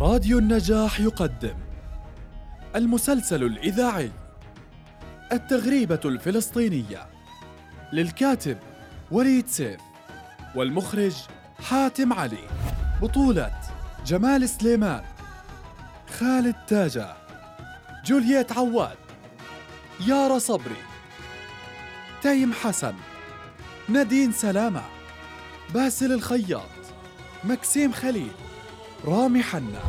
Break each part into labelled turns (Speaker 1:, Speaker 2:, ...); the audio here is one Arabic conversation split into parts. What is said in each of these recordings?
Speaker 1: راديو النجاح يقدم المسلسل الإذاعي التغريبة الفلسطينية للكاتب وليد سيف والمخرج حاتم علي بطولة جمال سليمان خالد تاجة جولييت عواد يارا صبري تيم حسن نادين سلامة باسل الخياط مكسيم خليل. رامي حنا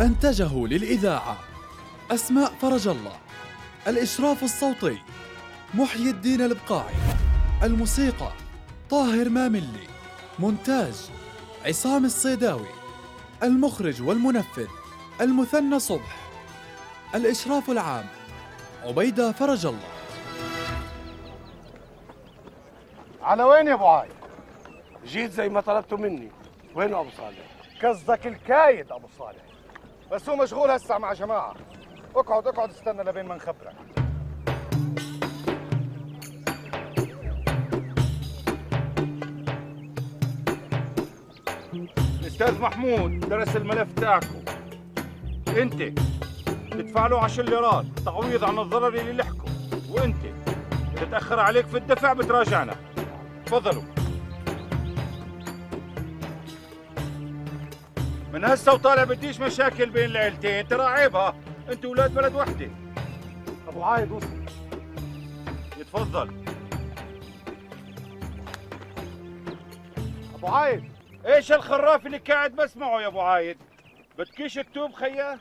Speaker 1: أنتجه للإذاعة أسماء فرج الله الإشراف الصوتي محيي الدين البقاعي الموسيقى طاهر ماملي مونتاج عصام الصيداوي المخرج والمنفذ المثنى صبح الإشراف العام عبيدة فرج الله.
Speaker 2: على وين يا أبو عايد؟
Speaker 3: جيت زي ما طلبتوا مني وين أبو صالح؟
Speaker 2: قصدك الكايد أبو صالح. بس هو مشغول هسه مع جماعة. اقعد اقعد استنى لبين ما نخبرك
Speaker 4: الاستاذ محمود درس الملف تاعكم. أنت تدفع له 10 ليرات تعويض عن الضرر اللي لحقه وأنت اذا تاخر عليك في الدفع بتراجعنا. تفضلوا. من هسه وطالع بديش مشاكل بين العيلتين ترى عيبها انت ولاد بلد وحدة.
Speaker 2: أبو عايد وصل.
Speaker 4: يتفضل.
Speaker 2: أبو عايد.
Speaker 4: إيش الخراف اللي قاعد بسمعه يا أبو عايد؟ بتكيش تتوب خياه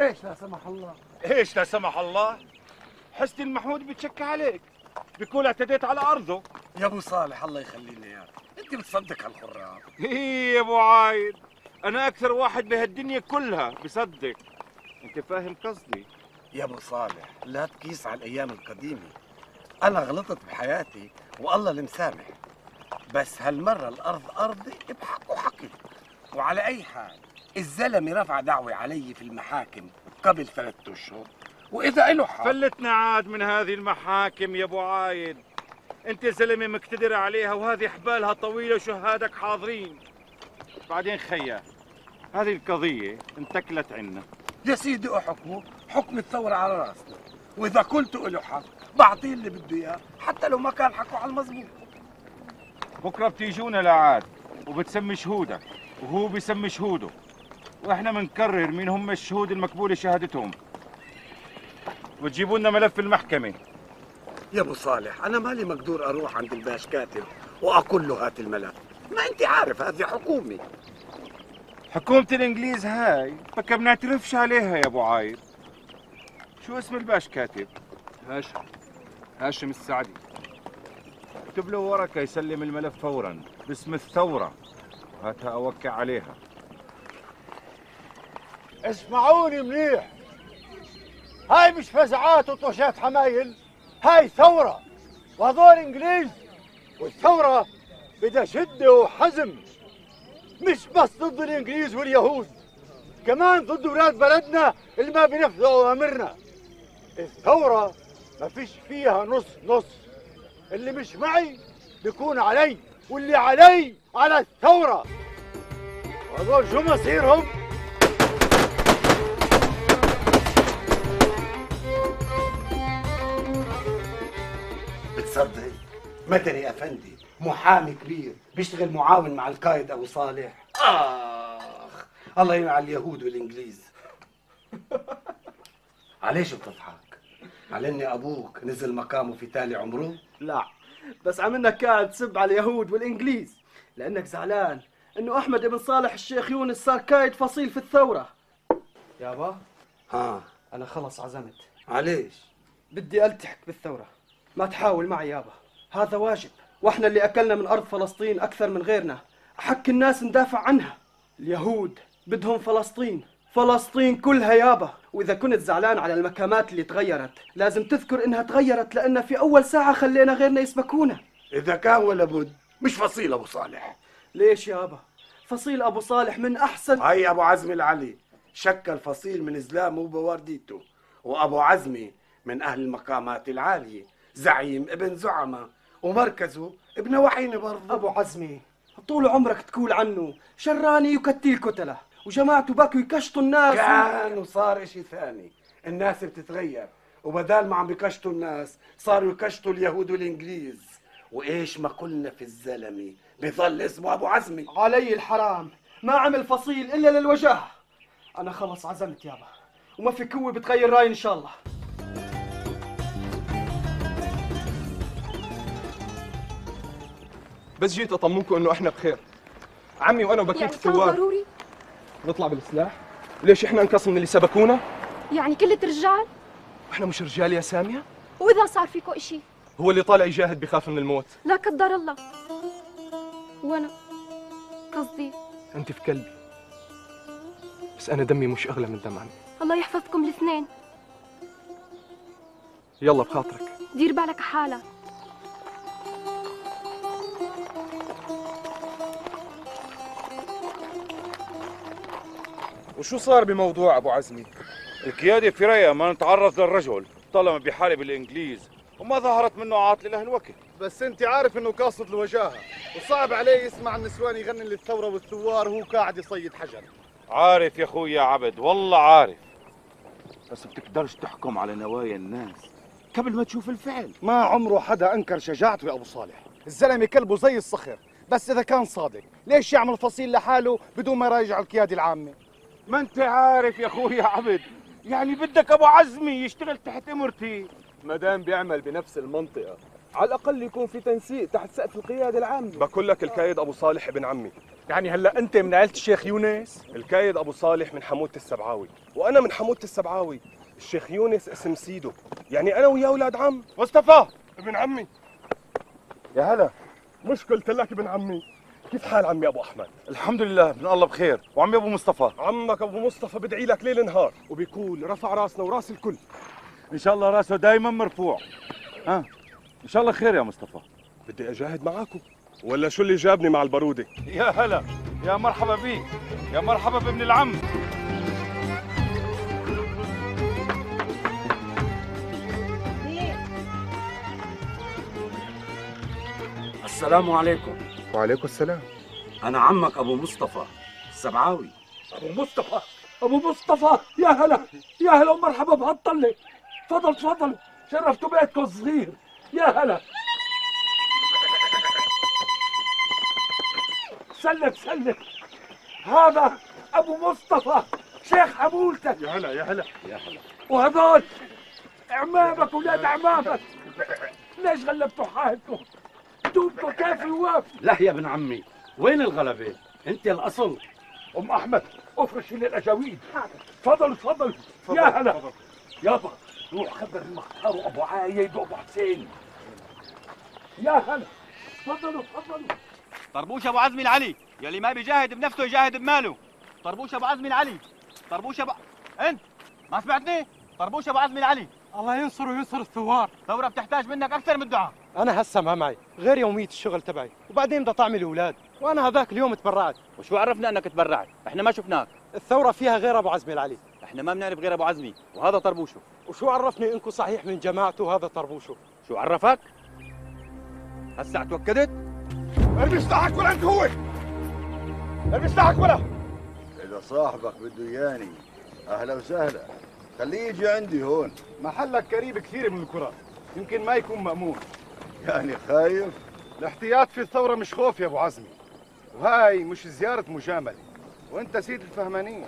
Speaker 2: إيش لا سمح الله.
Speaker 4: إيش لا سمح الله؟ حسن المحمود بتشكى عليك. بيقول اعتديت على أرضه.
Speaker 3: يا أبو صالح الله يخلي لي إياك. أنت بتصدق هالخراف.
Speaker 4: إيه يا أبو عايد. أنا أكثر واحد بهالدنيا كلها بصدق. أنت فاهم قصدي؟
Speaker 3: يا أبو صالح لا تقيس على الأيام القديمة. أنا غلطت بحياتي والله المسامح بس هالمرة الأرض أرضي بحق وحقي. وعلى أي حال الزلمة رفع دعوة علي في المحاكم قبل ثلاثة أشهر. وإذا له حق
Speaker 4: فلتنا عاد من هذه المحاكم يا أبو عايد. أنت زلمة مقتدر عليها وهذه حبالها طويلة وشهادك حاضرين. بعدين خيا هذه القضية انتكلت عنا.
Speaker 3: يا سيدي احكمه حكم الثورة على راسنا. وإذا قلت له حق بعطيه اللي بده إياه حتى لو ما كان حقه على المظبوط
Speaker 4: بكرة بتيجونا لعاد وبتسمي شهودك وهو بيسمي شهوده. وإحنا بنكرر مين هم الشهود المقبولة شهادتهم. وتجيبوا لنا ملف المحكمة.
Speaker 3: يا أبو صالح أنا مالي مقدور أروح عند الباش كاتب واقول له هات الملف. ما أنت عارف هذه حكومة.
Speaker 4: حكومة الإنجليز هاي فكر بنعترفش عليها يا أبو عايد. شو اسم الباش كاتب؟
Speaker 5: هاشم. هاشم السعدي.
Speaker 4: اكتب له ورقة يسلم الملف فورا. باسم الثورة. هاتها أوقع عليها.
Speaker 2: اسمعوني مليح هاي مش فزعات وطشات حمايل. هاي ثورة. وهذول إنجليز والثورة بدها شدة وحزم. مش بس ضد الإنجليز واليهود كمان ضد ولاد بلدنا اللي ما بينفذوا أوامرنا. الثورة ما فيش فيها نص نص. اللي مش معي بيكون علي واللي علي على الثورة. وهذول شو مصيرهم؟
Speaker 3: بتصدق مدني أفندي. محامي كبير بيشتغل معاون مع القائد أبو صالح. آخ الله يعين على اليهود والإنجليز. عليش بتضحك؟ على اني أبوك نزل مقامه في تالي عمره؟
Speaker 6: لا بس عملنا قاعد تسب على اليهود والإنجليز. لأنك زعلان إنه أحمد بن صالح الشيخ يونس صار قايد فصيل في الثورة. يابا
Speaker 3: ها.
Speaker 6: أنا خلص عزمت.
Speaker 3: عليش؟
Speaker 6: بدي ألتحق بالثورة. ما تحاول معي يابا هذا واجب. وإحنا اللي أكلنا من أرض فلسطين أكثر من غيرنا. حق الناس ندافع عنها. اليهود بدهم فلسطين. فلسطين كلها يابا. وإذا كنت زعلان على المكامات اللي تغيرت لازم تذكر إنها تغيرت لأن في أول ساعة خلينا غيرنا يسبكونا
Speaker 3: إذا كان ولا بد. مش فصيل أبو صالح.
Speaker 6: ليش يابا؟ فصيل أبو صالح من احسن
Speaker 3: هاي أبو عزمي العلي. شكل فصيل من زلامه وبوارديته. وأبو عزمي من أهل المقامات العالية. زعيم ابن زعمة. ومركزه ابن وحيني برضه.
Speaker 6: أبو عزمي طول عمرك تقول عنه شراني يكتيل كتله وجماعته بكوا يكشطوا الناس.
Speaker 3: كان وصار إشي ثاني. الناس بتتغير وبدال ما عم يكشطوا الناس صاروا يكشطوا اليهود والإنجليز. وإيش ما قلنا في الزلمة؟ بظل اسمه أبو عزمي.
Speaker 6: علي الحرام ما عمل فصيل إلا للوجاه أنا خلص عزمت يابا وما في قوة بتغير رأيي إن شاء الله.
Speaker 5: بس جيت أطمنكم إنه إحنا بخير. عمي وأنا وبكيت
Speaker 7: يعني
Speaker 5: الثوار
Speaker 7: ضروري؟
Speaker 5: نطلع بالسلاح. ليش إحنا انقسم من اللي سبقونا؟
Speaker 7: يعني كلة رجال
Speaker 5: إحنا مش رجال يا سامية؟
Speaker 7: وإذا صار فيكو إشي؟
Speaker 5: هو اللي طالع يجاهد بخاف من الموت.
Speaker 7: لا قدر الله. وأنا قصدي
Speaker 5: أنت في قلبي بس أنا دمي مش أغلى من دم عمي
Speaker 7: الله يحفظكم الاثنين.
Speaker 5: يلا بخاطرك.
Speaker 7: دير بالك حالك.
Speaker 8: وشو صار بموضوع أبو عزمي؟
Speaker 4: القيادة في رأيها ما نتعرض للرجل طالما بيحارب الإنجليز وما ظهرت منه عاطلة لهالوقت
Speaker 2: بس أنت عارف إنه قاصد الوجاهة وصعب عليه يسمع النسوان يغني للثورة والثوار وهو قاعد يصيد حجر.
Speaker 4: عارف يا أخوي يا عبد والله عارف. بس بتقدرش تحكم على نوايا الناس. قبل ما تشوف الفعل.
Speaker 2: ما عمره حدا أنكر شجاعته يا أبو صالح. الزلمة كلبه زي الصخر بس إذا كان صادق ليش يعمل فصيل لحاله بدون ما يراجع القيادة العامة؟
Speaker 4: ما انت عارف يا أخوي يا عبد. يعني بدك أبو عزمي يشتغل تحت إمرتي.
Speaker 5: ما دام بيعمل بنفس المنطقة. على الأقل يكون في تنسيق تحت سقف القيادة العامه بقول لك الكايد أبو صالح ابن عمي.
Speaker 2: يعني هلأ أنت من عيلة الشيخ يونس؟
Speaker 5: الكايد أبو صالح من حموده السبعاوي. وأنا من حموده السبعاوي. الشيخ يونس اسم سيده يعني أنا وياه أولاد عم.
Speaker 4: مصطفى!
Speaker 5: ابن عمي.
Speaker 2: يا هلا.
Speaker 5: مش قلت لك ابن عمي. كيف حال عمي أبو أحمد؟
Speaker 4: الحمد لله من الله بخير. وعمي أبو مصطفى؟
Speaker 5: عمك أبو مصطفى بدعي لك ليل نهار. وبيقول رفع راسنا وراس الكل.
Speaker 4: إن شاء الله راسه دايما مرفوع. ها؟ إن شاء الله خير يا مصطفى.
Speaker 5: بدي أجاهد معاكم. ولا شو اللي جابني مع البروده
Speaker 4: يا هلا يا مرحبا بيك يا مرحبا بابن العم.
Speaker 3: السلام عليكم.
Speaker 5: وعليكم السلام.
Speaker 3: أنا عمك أبو مصطفى السبعاوي.
Speaker 9: أبو مصطفى أبو مصطفى يا هلا يا هلا ومرحبا بهالطلة. تفضل تفضل. شرفتوا بيتكم الصغير. يا هلا. سلم سلم هذا أبو مصطفى شيخ حمولتك.
Speaker 2: يا هلا يا هلا.
Speaker 9: وهذول إعمامك ولاد إعمامك. ليش غلبتوا حالكم دوبكم كيف الوافي
Speaker 3: لا يا ابن عمي وين الغلبة؟ أنت الأصل.
Speaker 9: أم أحمد افرشي للاجاويد تفضل تفضل. يا هلا. يابا روح خبر المختار وأبو عايد وأبو حسين. يا هلا. تفضلوا تفضلوا.
Speaker 10: طربوش أبو عزمي العلي. يلي ما بيجاهد بنفسه يجاهد بماله. طربوش أبو عزمي العلي. طربوش أبو أنت ما سمعتني؟ طربوش أبو عزمي العلي.
Speaker 6: الله ينصر وينصر الثوار.
Speaker 10: ثورة بتحتاج منك أكثر من الدعاء
Speaker 6: أنا هسه ما معي غير يوميه الشغل تبعي وبعدين بدي طعمي الأولاد وأنا هذاك اليوم تبرعت.
Speaker 10: وشو عرفنا إنك تبرعت؟ إحنا ما شفناك.
Speaker 6: الثورة فيها غير أبو عزمي العلي.
Speaker 10: إحنا ما بنعرف غير أبو عزمي وهذا طربوشه.
Speaker 6: وشو عرفني انكم صحيح من جماعته هذا طربوشه؟
Speaker 10: شو عرفك؟ هسه توكدت
Speaker 2: ارمي سلاحك ولا أنت هو ارمي سلاحك ولا؟ إذا صاحبك بده اياني أهلا وسهلا. خليه يجي عندي هون. محلك قريب كثير من الكرة يمكن ما يكون مأمون. يعني خايف؟ الاحتياط في الثورة مش خوف يا أبو عزمي. وهاي مش زيارة مجاملة. وأنت سيد الفهمانين.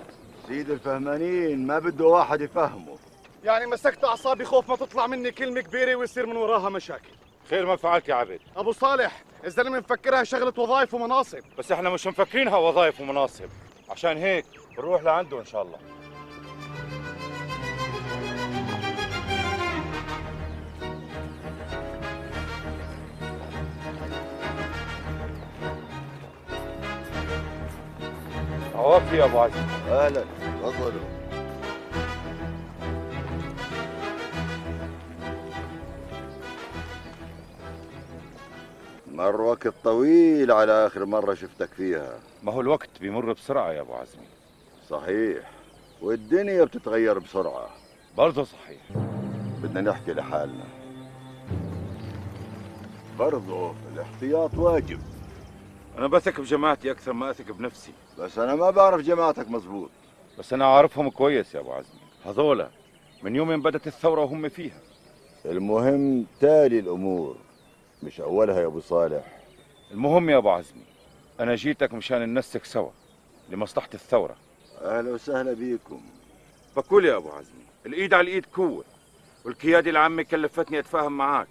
Speaker 2: سيد الفهمانين ما بده واحد يفهمه. يعني مسكت أعصابي خوف ما تطلع مني كلمة كبيرة ويصير من وراها مشاكل.
Speaker 4: خير ما فعلت يا عبد
Speaker 2: أبو صالح الزلمة مفكرها شغلة وظائف ومناصب.
Speaker 4: بس إحنا مش مفكرينها وظائف ومناصب. عشان هيك بنروح لعنده إن شاء الله. عوافي يا ابو عزيز
Speaker 2: أهلا تفضلوا مر وقت طويل على آخر مرة شفتك فيها.
Speaker 4: ما هو الوقت بيمر بسرعة يا أبو عزمي
Speaker 2: صحيح. والدنيا بتتغير بسرعة.
Speaker 4: برضه صحيح.
Speaker 2: بدنا نحكي لحالنا. برضه الاحتياط واجب.
Speaker 4: أنا بثق بجماعتي أكثر ما أثق بنفسي.
Speaker 2: بس أنا ما بعرف جماعتك مزبوط
Speaker 4: بس أنا عارفهم كويس يا أبو عزمي هذولا من يوم بدت الثورة وهم فيها.
Speaker 2: المهم تالي الأمور مش أولها يا أبو صالح.
Speaker 4: المهم يا أبو عزمي أنا جيتك مشان ننسك سوا لمصلحة الثورة.
Speaker 2: أهلا وسهلا بيكم.
Speaker 4: بقول يا أبو عزمي الإيد على الإيد قوه والقياده العامه كلفتني أتفاهم معاك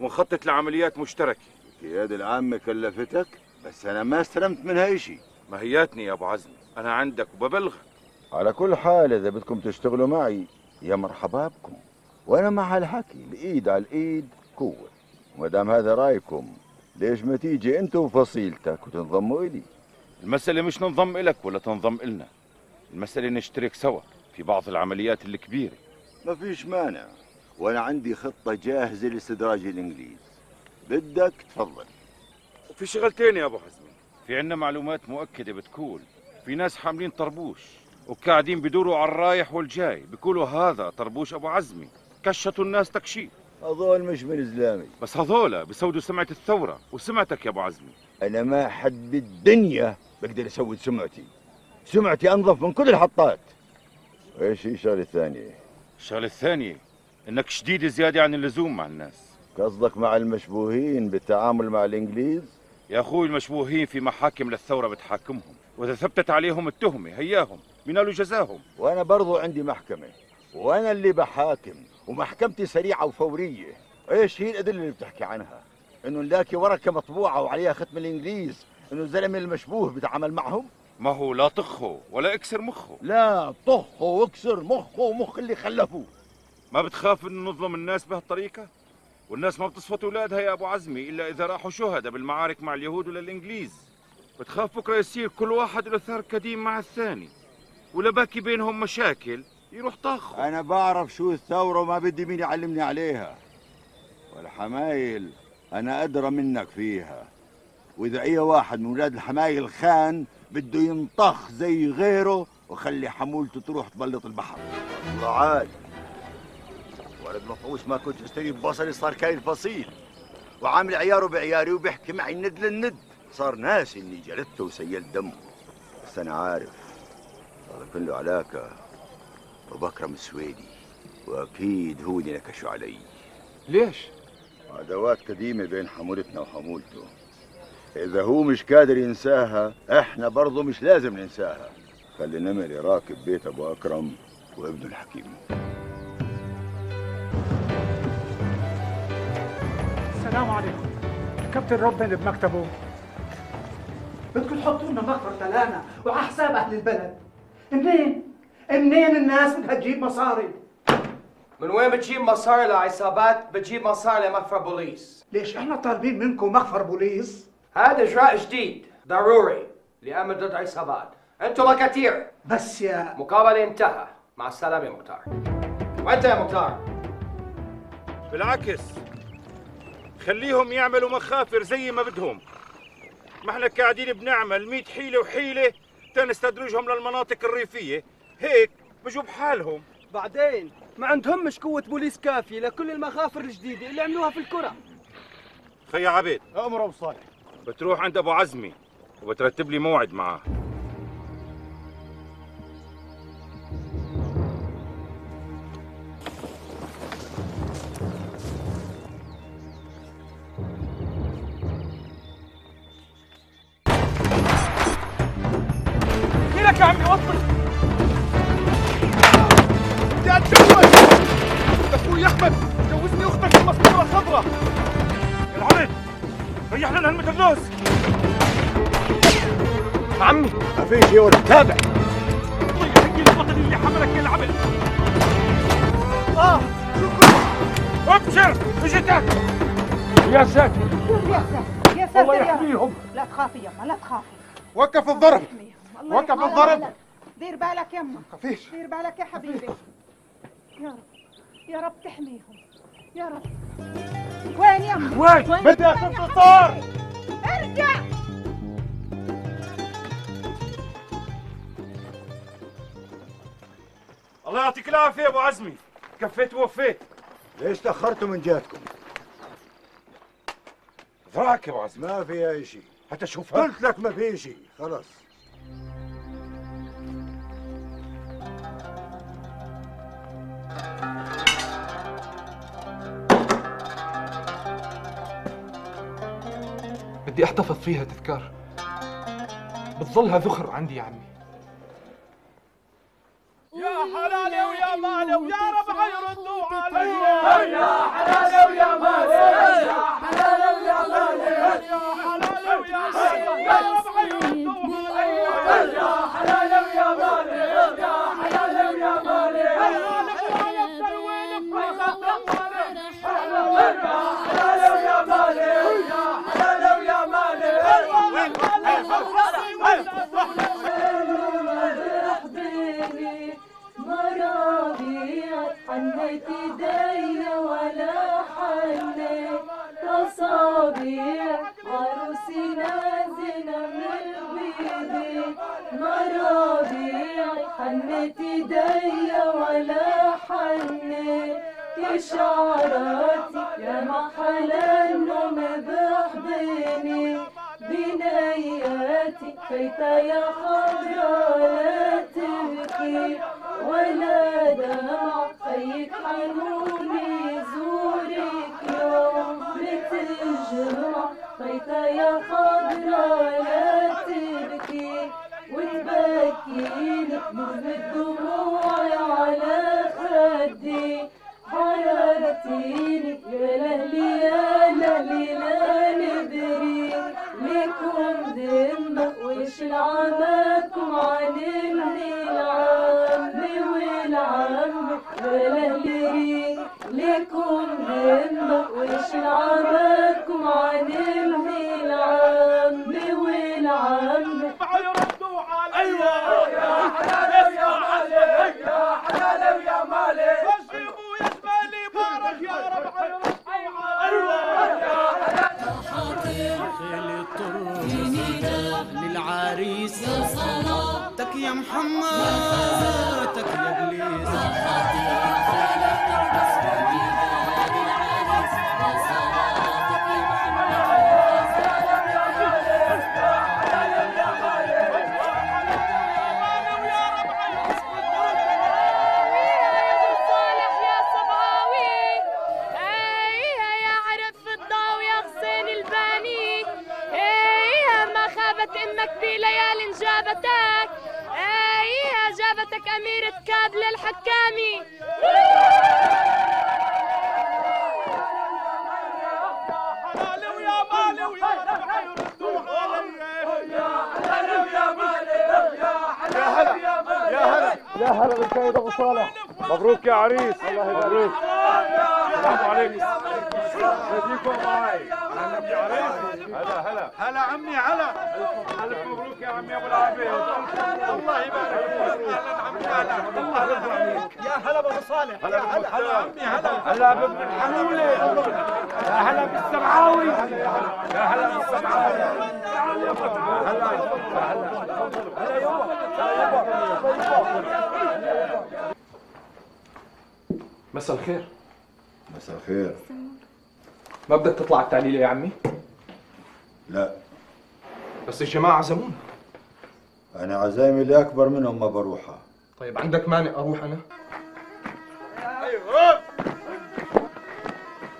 Speaker 4: ونخطط لعمليات مشتركة.
Speaker 2: القيادة العامة كلفتك؟ بس أنا ما استلمت منها إشي.
Speaker 4: ما هياتني يا أبو عزمي أنا عندك وببلغك.
Speaker 2: على كل حال إذا بدكم تشتغلوا معي يا مرحبا بكم وأنا مع هالحكي الإيد على الإيد قوة. وما دام هذا رأيكم ليش ما تيجي أنت وفصيلتك وتنضموا إلي؟
Speaker 4: المسألة مش ننضم إلك ولا تنضم إلنا. المسألة نشترك سوا في بعض العمليات الكبيرة.
Speaker 2: ما فيش مانع. وأنا عندي خطة جاهزة لاستدراج الإنجليز. بدك تفضل.
Speaker 4: وفي شغلتين يا أبو حزمي في عنا معلومات مؤكدة بتقول في ناس حاملين طربوش وقاعدين بدوروا على الرايح والجاي بيقولوا هذا طربوش أبو عزمي. كشطوا الناس تكشيف.
Speaker 2: هذول مش من زلامي
Speaker 4: بس هذولا بيسودوا سمعة الثورة وسمعتك يا أبو عزمي.
Speaker 2: أنا ما حد بالدنيا بقدر اسود سمعتي. سمعتي أنظف من كل الحطات. إيش هي الشغلة الثانية؟
Speaker 4: الشغلة الثانية إنك شديد زيادة عن اللزوم مع الناس.
Speaker 2: قصدك مع المشبوهين بالتعامل مع الإنجليز؟
Speaker 4: يا أخوي المشبوهين في محاكم للثورة بتحاكمهم وإذا ثبتت عليهم التهمة هياهم بينالوا جزاهم.
Speaker 2: وأنا برضو عندي محكمة وأنا اللي بحاكم ومحكمتي سريعة وفورية. إيش هي الأدلة اللي بتحكي عنها؟ إنه نلاقي ورقة مطبوعة وعليها ختم الإنجليز إنه الزلمة المشبوه بيتعامل معهم؟
Speaker 4: ما هو لا طخه ولا اكسر مخه.
Speaker 2: لا طخه واكسر مخه ومخ اللي خلفوه.
Speaker 4: ما بتخاف إنه نظلم الناس بهالطريقة؟ والناس ما بتصفط أولادها يا أبو عزمي إلا إذا راحوا شهداء بالمعارك مع اليهود ولا الإنجليز. بتخاف بكره يصير كل واحد له ثار قديم مع الثاني. ولا باقي بينهم مشاكل يروح طاخه
Speaker 2: أنا بعرف شو الثورة وما بدي مين يعلمني عليها. والحمايل أنا أدرى منك فيها. وإذا أي واحد من أولاد الحمايل خان بده ينطخ زي غيره وخلي حمولته تروح تبلط البحر. الله عاد ولد مفعوس ما كنت أشتري ببصري صار كاين فصيل. وعامل عياره بعياري وبيحكي معي الند للند. صار ناسي إني جلدته وسيلت دمه. بس أنا عارف هذا كله علاقة وبكرم السويدي. وأكيد هو اللي نكشوا علي.
Speaker 8: ليش؟
Speaker 2: عداوات قديمة بين حمولتنا وحمولته. إذا هو مش قادر ينساها إحنا برضه مش لازم ننساها. خلي نمر يراقب بيت أبو أكرم وابنه الحكيم.
Speaker 11: السلام عليكم. كابتن روبن بمكتبه.
Speaker 6: بدكم تحطوا لنا مخفر لنا وعلى حساب أهل البلد. منين؟ منين الناس بدها تجيب مصاري؟
Speaker 12: من وين بتجيب مصاري لعصابات؟ بتجيب مصاري لمخفر بوليس.
Speaker 11: ليش إحنا طالبين منكم مخفر بوليس؟
Speaker 12: هذا إجراء جديد ضروري لأمن ضد عصابات. أنتم مكاتير.
Speaker 11: بس يا
Speaker 12: مقابلة انتهى. مع السلامة يا مختار. وأنت يا مختار.
Speaker 4: بالعكس. خليهم يعملوا مخافر زي ما بدهم. ما إحنا قاعدين بنعمل 100 حيلة وحيلة تنستدرجهم للمناطق الريفية. هيك بجوا بحالهم.
Speaker 6: بعدين ما عندهم مش قوة بوليس كافية لكل المخافر الجديدة اللي عملوها في الكرة.
Speaker 4: خي عبيد
Speaker 2: أمر أبو صالح.
Speaker 4: بتروح عند أبو عزمي وبترتب لي موعد معاه
Speaker 11: يا ساتر.
Speaker 13: يا ساتر يا ساتر
Speaker 11: الله
Speaker 13: يا رب.
Speaker 11: يحميهم.
Speaker 13: لا تخافي يما لا تخافي.
Speaker 11: وقف الضرب. وقف. الضرب.
Speaker 13: دير بالك يما
Speaker 11: خفيش
Speaker 13: دير بالك يا حبيبي. يا رب. يا رب تحميهم. يا رب. وين يما
Speaker 11: وين؟ بدي أشوف الصار
Speaker 13: ارجع.
Speaker 4: الله يعطيك العافية يا أبو عزمي. كفيت ووفيت.
Speaker 2: ليش تأخرتوا من جهتكم؟
Speaker 4: راكب غصب
Speaker 2: ما فيها أي شيء.
Speaker 4: حتى تشوفها
Speaker 2: قلت لك ما في شيء. خلاص.
Speaker 5: بدي أحتفظ فيها تذكار. بتظلها ذخر عندي يا عمي.
Speaker 11: يا حلالي ويا مالي ويا رب يردوا علي يا حلالي ويا مالي. يا حلالي مالي
Speaker 14: حنيت إيدي ولا حنيت شعراتي يا محلى النوم بحضني بنياتي فايتة يا خضرا لا تبكي ولا دمع خيك حنوني زورك يوم بتجمع فايتة يا خضرا
Speaker 2: هلا يا هلا
Speaker 11: بالسمعاوي يا هلا بالسمعاوي تعال يا هلا هلا هلا يابا هلا
Speaker 5: مساء الخير.
Speaker 2: مساء الخير.
Speaker 5: ما بدك تطلع التعليلة يا عمي؟
Speaker 2: لا.
Speaker 5: بس الجماعة عزمونا.
Speaker 2: أنا عزايمي اللي أكبر منهم ما بروحها.
Speaker 5: طيب عندك مانع أروح أنا؟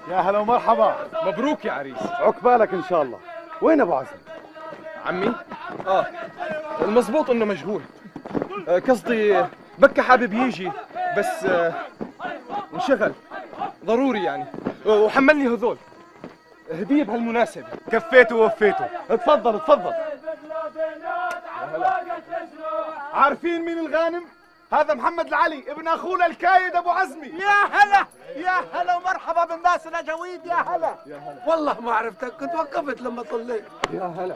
Speaker 2: يا هلا ومرحبا.
Speaker 5: مبروك يا عريس.
Speaker 2: عقبالك إن شاء الله. وين أبو عزم؟
Speaker 5: عمي. آه المزبوط إنه مشغول آه، قصدي بكى حابب يجي بس آه، انشغل. ضروري يعني. وحملني هذول. هدية بهالمناسبة.
Speaker 2: كفيته ووفيته. اتفضل اتفضل.
Speaker 11: عارفين مين الغانم؟ هذا محمد العلي ابن أخونا الكايد أبو عزمي. يا هلا يا هلا ومرحبا بالناس الاجاويد يا هلا.
Speaker 3: والله ما عرفتك كنت وقفت لما طليت
Speaker 11: يا هلا.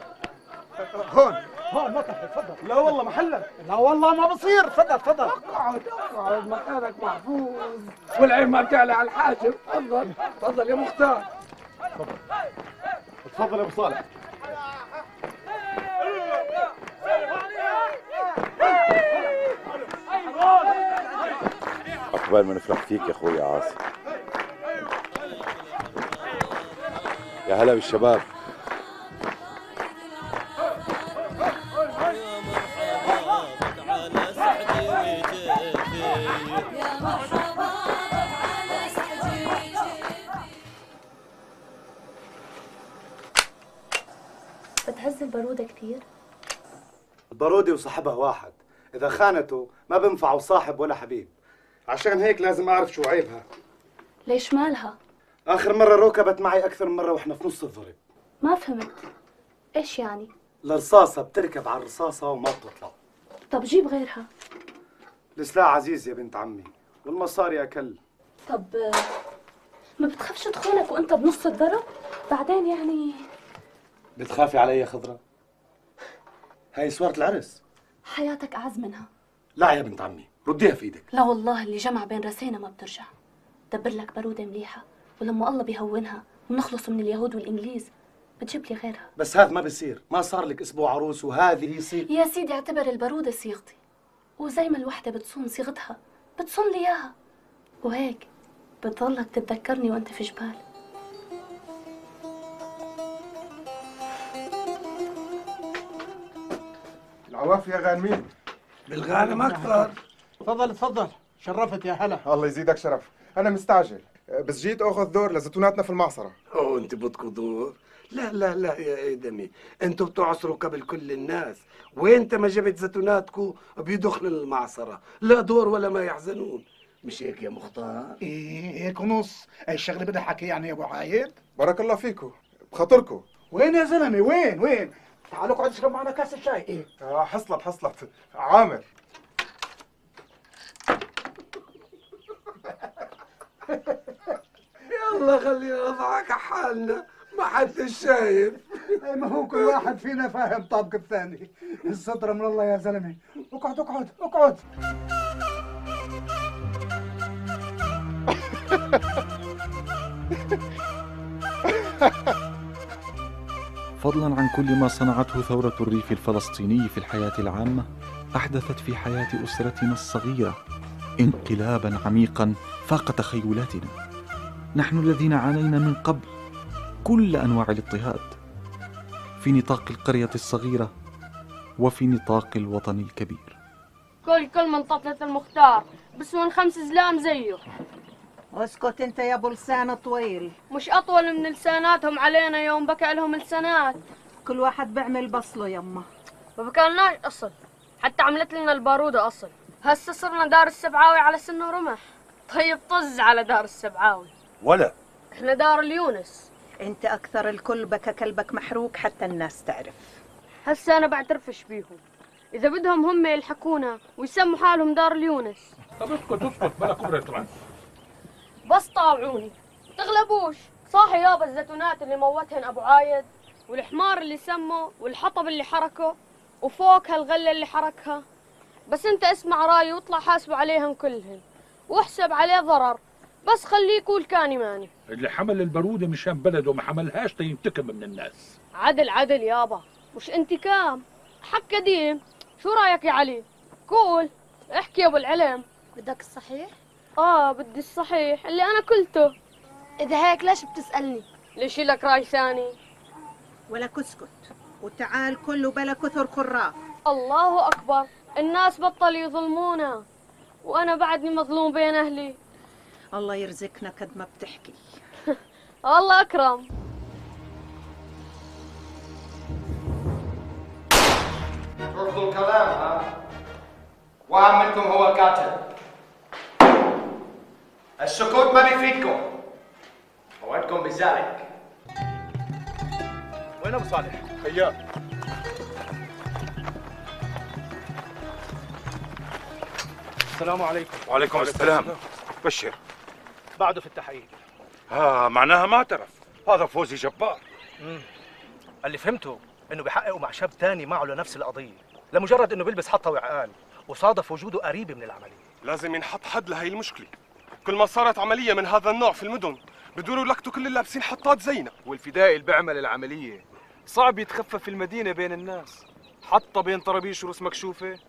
Speaker 11: هون. هون مطرح تفضل. لا والله محلك. لا والله ما بصير. تفضل تفضل.
Speaker 3: اقعد اقعد مكانك محفوظ. والعين ما بتعلى على الحاجب. تفضل تفضل يا مختار.
Speaker 2: اتفضل يا أبو صالح. عقبال ما نفرح فيك يا أخوي عاصم. يا هلا بالشباب.
Speaker 15: البارودة وصاحبها واحد. إذا خانته ما بنفعه صاحب ولا حبيب.
Speaker 8: عشان هيك لازم أعرف شو عيبها.
Speaker 7: ليش مالها؟
Speaker 15: آخر مرة ركبت معي أكثر من مرة وإحنا في نص الضرب
Speaker 7: ما فهمت. إيش يعني؟
Speaker 15: الرصاصة بتركب على الرصاصة وما بتطلع.
Speaker 7: طب جيب غيرها.
Speaker 15: السلاح عزيز يا بنت عمي. والمصاري أكل
Speaker 7: طب ما بتخافش تخونك وأنت بنص الضرب؟ بعدين يعني
Speaker 15: بتخافي علي يا خضرة؟ هاي صورة العرس.
Speaker 7: حياتك أعز منها.
Speaker 15: لا يا بنت عمي رديها في إيدك.
Speaker 7: لا والله اللي جمع بين راسينا ما بترجع. دبر لك بارودة مليحة ولما الله بيهونها ونخلص من اليهود والإنجليز بتجيب لي غيرها.
Speaker 15: بس هذا ما بصير ما صار لك أسبوع عروس وهذه يصير.
Speaker 7: يا سيدي اعتبر البارودة صيغتي. وزي ما الوحدة بتصون صيغتها بتصون لي إياها. وهيك بتضلك تتذكرني وأنت في جبال.
Speaker 8: العوافي يا غانمين
Speaker 3: بالغانم أكثر.
Speaker 11: تفضل تفضل. شرفت يا هلا.
Speaker 8: الله يزيدك شرف. أنا مستعجل. بس جيت أخذ دور لزيتوناتنا في المعصرة.
Speaker 3: أو أنت بدكم دور. لا لا لا يا إدمي. أنتوا بتعصروا قبل كل الناس. وانت ما جبت زيتوناتكم بيدخلوا المعصرة؟ لا دور ولا ما يحزنون. مش هيك يا مختار؟
Speaker 11: إيه هيك ونص. هاي الشغله بدها حكي يعني يا أبو عايد؟
Speaker 8: بارك الله فيكم بخاطركم
Speaker 11: وين يا زلمة؟ وين وين؟ تعال اقعد اشرب معنا كاس الشاي. إيه.
Speaker 8: آه حصلت حصلت. عامر.
Speaker 3: يلا خلينا نضحك حالنا. ما حد شايف
Speaker 11: إيه، ما هو كل واحد فينا فاهم طابق الثاني. السترة من الله يا زلمة. اقعد اقعد اقعد.
Speaker 1: فضلا عن كل ما صنعته ثورة الريف الفلسطيني في الحياة العامة أحدثت في حياة أسرتنا الصغيرة انقلابا عميقا فاق تخيلاتنا. نحن الذين عانينا من قبل كل أنواع الاضطهاد. في نطاق القرية الصغيرة وفي نطاق الوطن الكبير.
Speaker 16: كل كل من طفلة المختار بس من خمس زلام زيه.
Speaker 13: اسكت انت يا ابو لسان طويل.
Speaker 16: مش أطول من لساناتهم علينا يوم بكى لهم لسانات
Speaker 13: كل واحد بيعمل بصله يما
Speaker 16: ما بكالناش أصل حتى عملت لنا البارودة أصل. هسه صرنا دار السبعاوي على سن ورمح طيب طز على دار السبعاوي.
Speaker 4: ولا.
Speaker 16: إحنا دار اليونس.
Speaker 13: انت أكثر الكل بكى كلبك محروق حتى الناس تعرف.
Speaker 16: هسه أنا بعترفش بيهم. إذا بدهم هم يلحقونا ويسموا حالهم دار اليونس.
Speaker 9: طب اسكت اسكت بلا كبرة راس
Speaker 16: بس طاوعوني تغلبوش. صاحي يابا الزيتونات اللي موتهن أبو عايد والحمار اللي سمه والحطب اللي حركه وفوق هالغلة اللي حركها. بس انت اسمع رأيي واطلع حاسبه عليهم كلهن واحسب عليه ضرر. بس خليه يقول كاني ماني.
Speaker 9: اللي حمل البارودة مشان بلده ما حملهاش تينتقم من الناس.
Speaker 16: عدل عدل يابا. مش انتقام حق قديم. شو رأيك يا علي؟ قول. احكي يا أبو العلم.
Speaker 7: بدك الصحيح؟
Speaker 16: آه بدي الصحيح. اللي أنا قلته
Speaker 7: إذا هيك ليش بتسألني؟
Speaker 16: ليش لك رأي ثاني.
Speaker 13: ولا كسكت. وتعال كله بلا كثر خراف
Speaker 16: الله أكبر. الناس بطل يظلمونا. وأنا بعدني مظلوم بين أهلي.
Speaker 13: الله يرزقنا قد ما بتحكي.
Speaker 16: الله أكرم.
Speaker 17: ترفضوا الكلام ها؟ واحد منكم هو الكاتب السكوت ما بيفيدكم أوعدكم بذلك
Speaker 4: وين ابو صالح؟
Speaker 8: خيار
Speaker 10: السلام عليكم
Speaker 4: وعليكم السلام بشر
Speaker 10: بعده في التحقيق
Speaker 4: ها معناها ما اعترف. هذا فوزي جبار.
Speaker 10: مم. اللي فهمته إنه بيحققوا مع شاب تاني معه لنفس القضية. لمجرد إنه بيلبس حطة وعقال وصادف وجوده قريب من العملية.
Speaker 5: لازم ينحط حد لهي المشكلة. كل ما صارت عملية من هذا النوع في المدن بدوروا يلقطوا كل اللي لابسين حطات زينا
Speaker 8: والفدائي اللي بيعمل العملية. صعب يتخفى في المدينة بين الناس. حتى بين طرابيش ورؤوس مكشوفة.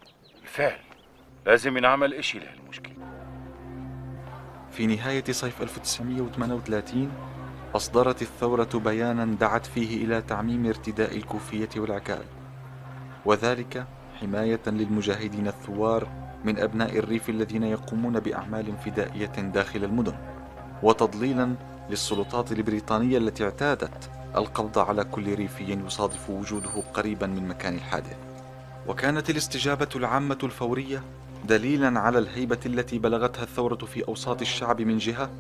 Speaker 4: بالفعل. لازم ينعمل إشي لهالمشكلة.
Speaker 1: في نهاية صيف 1938 أصدرت الثورة بيانا دعت فيه إلى تعميم ارتداء الكوفية والعكال وذلك حماية للمجاهدين الثوار من أبناء الريف الذين يقومون بأعمال فدائية داخل المدن وتضليلا للسلطات البريطانية التي اعتادت القبض على كل ريفي يصادف وجوده قريبا من مكان الحادث. وكانت الاستجابة العامة الفورية دليلا على الهيبة التي بلغتها الثورة في أوساط الشعب من جهة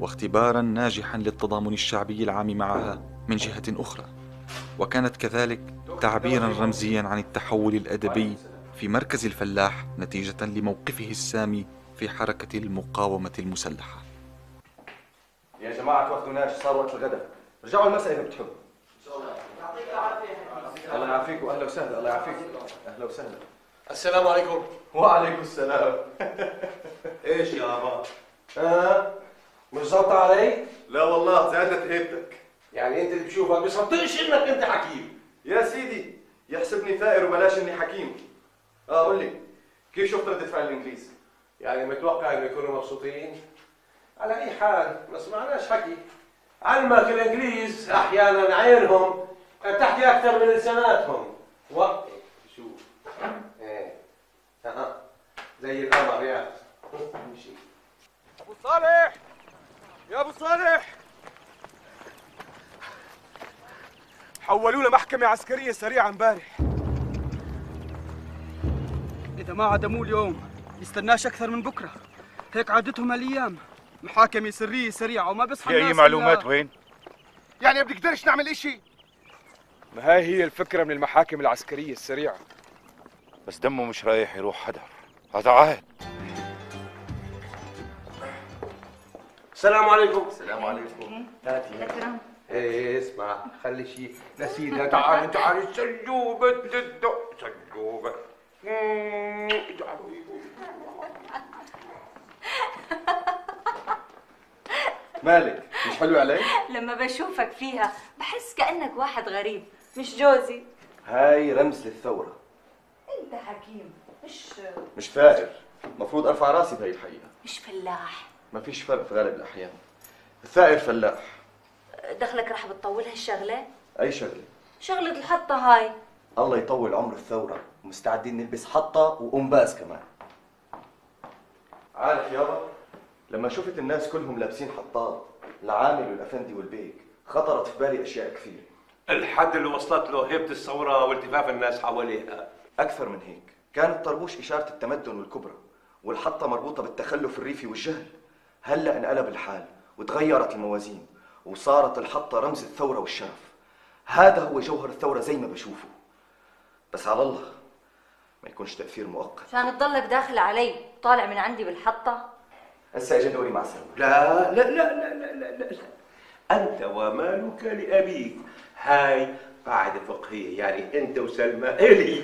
Speaker 1: واختبارا ناجحا للتضامن الشعبي العام معها من جهة أخرى. وكانت كذلك تعبيرا رمزيا عن التحول الأدبي في مركز الفلاح نتيجة لموقفه السامي في حركة المقاومة المسلحة.
Speaker 17: يا جماعة توخدوناش صار وقت الغداء. رجعوا المساء إذا بتحبوا. الله يعافيك وأهلا وسهلا الله يعافيك. أهلا وسهلا.
Speaker 15: السلام عليكم.
Speaker 17: وعليكم السلام.
Speaker 15: إيش يابا؟
Speaker 17: ها
Speaker 15: مش ظابطة علي؟
Speaker 17: لا والله زادت هيبتك.
Speaker 15: يعني أنت اللي بشوفك بصدقش إنك أنت حكيم.
Speaker 17: يا سيدي يحسبني ثائر وبلاش إني حكيم. آه قول لي كيف شفت ردة فعل الإنجليز؟
Speaker 15: يعني متوقع إنه يكونوا مبسوطين؟ على أي حال ما سمعناش حكي. علمك الإنجليز أحيانا عينهم تحكي أكثر من لساناتهم. وقت شوف إيه. زي القمر يا. امشي
Speaker 8: أبو صالح! يا أبو صالح! حولونا محكمة عسكرية سريعة امبارح
Speaker 6: إذا ما عدموه اليوم يستناش أكثر من بكرة. هيك عادتهم هالأيام. محاكمة سرية سريعة وما بيصحى
Speaker 4: في
Speaker 6: الناس
Speaker 4: معلومات
Speaker 6: إلا-
Speaker 4: وين؟
Speaker 17: يعني ما بنقدرش نعمل إشي.
Speaker 8: ما هاي هي الفكرة من المحاكم العسكرية السريعة.
Speaker 4: بس دمه مش رايح يروح حدا هذا عهد.
Speaker 15: السلام عليكم.
Speaker 17: السلام عليكم.
Speaker 15: هاتي إيه اسمع خلي شيء نسينا. تعالي تعالي سجوبة الدق سجوبة.
Speaker 17: مالك؟ مش حلو علي؟
Speaker 18: لما بشوفك فيها بحس كأنك واحد غريب مش جوزي.
Speaker 17: هاي رمز للثورة.
Speaker 18: أنت حكيم مش
Speaker 17: مش ثائر المفروض أرفع رأسي بهي الحقيقة.
Speaker 18: مش فلاح.
Speaker 17: ما فيش فرق في غالب الأحيان. الثائر فلاح.
Speaker 18: دخلك رح بتطول هالشغلة؟
Speaker 17: أي شغلة؟
Speaker 18: شغلة الحطة هاي.
Speaker 17: الله يطول عمر الثورة. ومستعدين نلبس حطة وقنباز كمان. عارف يابا لما شفت الناس كلهم لابسين حطات العامل والأفندي والبيك خطرت في بالي أشياء كثير.
Speaker 15: الحد اللي وصلت له هيبة الثورة والتفاف الناس حواليها.
Speaker 17: أكثر من هيك كان الطربوش إشارة التمدن والكبرى والحطة مربوطة بالتخلف الريفي والجهل. هلأ انقلب الحال وتغيرت الموازين وصارت الحطة رمز الثورة والشرف. هذا هو جوهر الثورة زي ما بشوفه. بس على الله ما يكونش تأثير مؤقت.
Speaker 18: عشان تضلك داخل علي طالع من عندي بالحطة.
Speaker 17: هسه اجى دوري مع سلمى.
Speaker 15: لا لا لا لا لا لا, لا. أنت ومالك لأبيك. هاي قاعدة فقهية يعني أنت وسلمى إلي.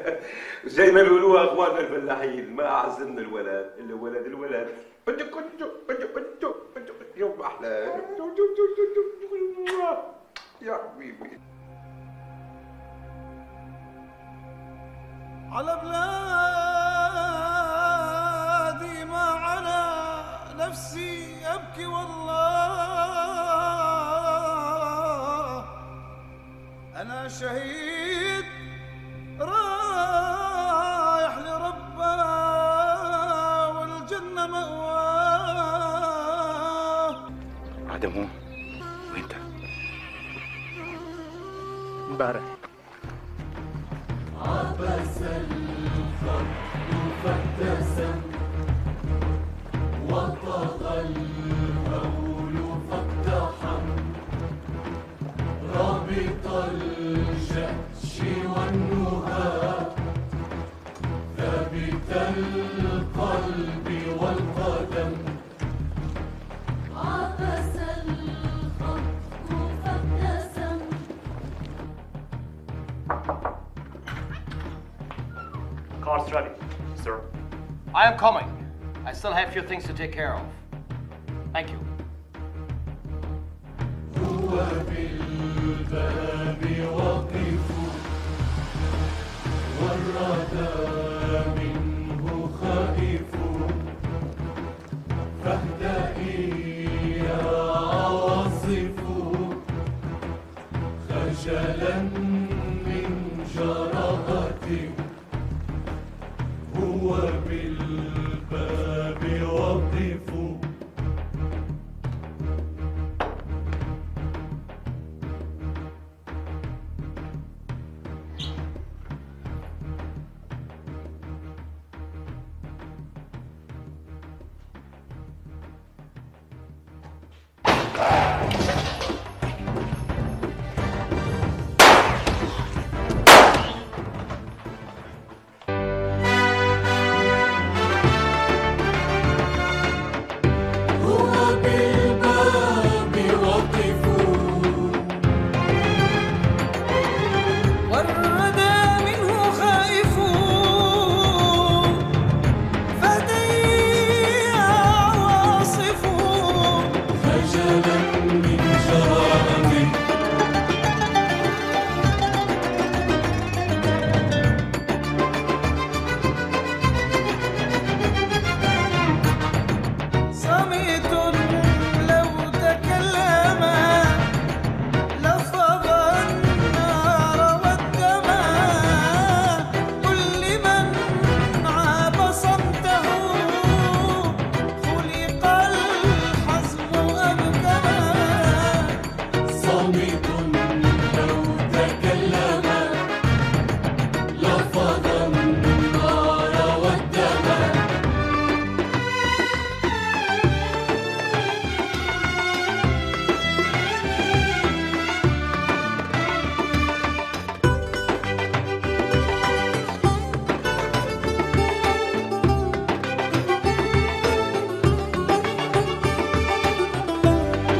Speaker 15: زي ما بيقولوها أخواننا الفلاحين ما أعز من الولد إلا ولد الولد. بدك كنتو بدك كنتو بدك يوم أحلى. يا حبيبي.
Speaker 19: على بلادي ما على نفسي أبكي والله. أنا شهيد رايح لربه والجنة مأواه.
Speaker 4: عدموه. وين ده؟
Speaker 6: امبارح
Speaker 12: things to take care of.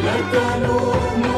Speaker 19: la calor.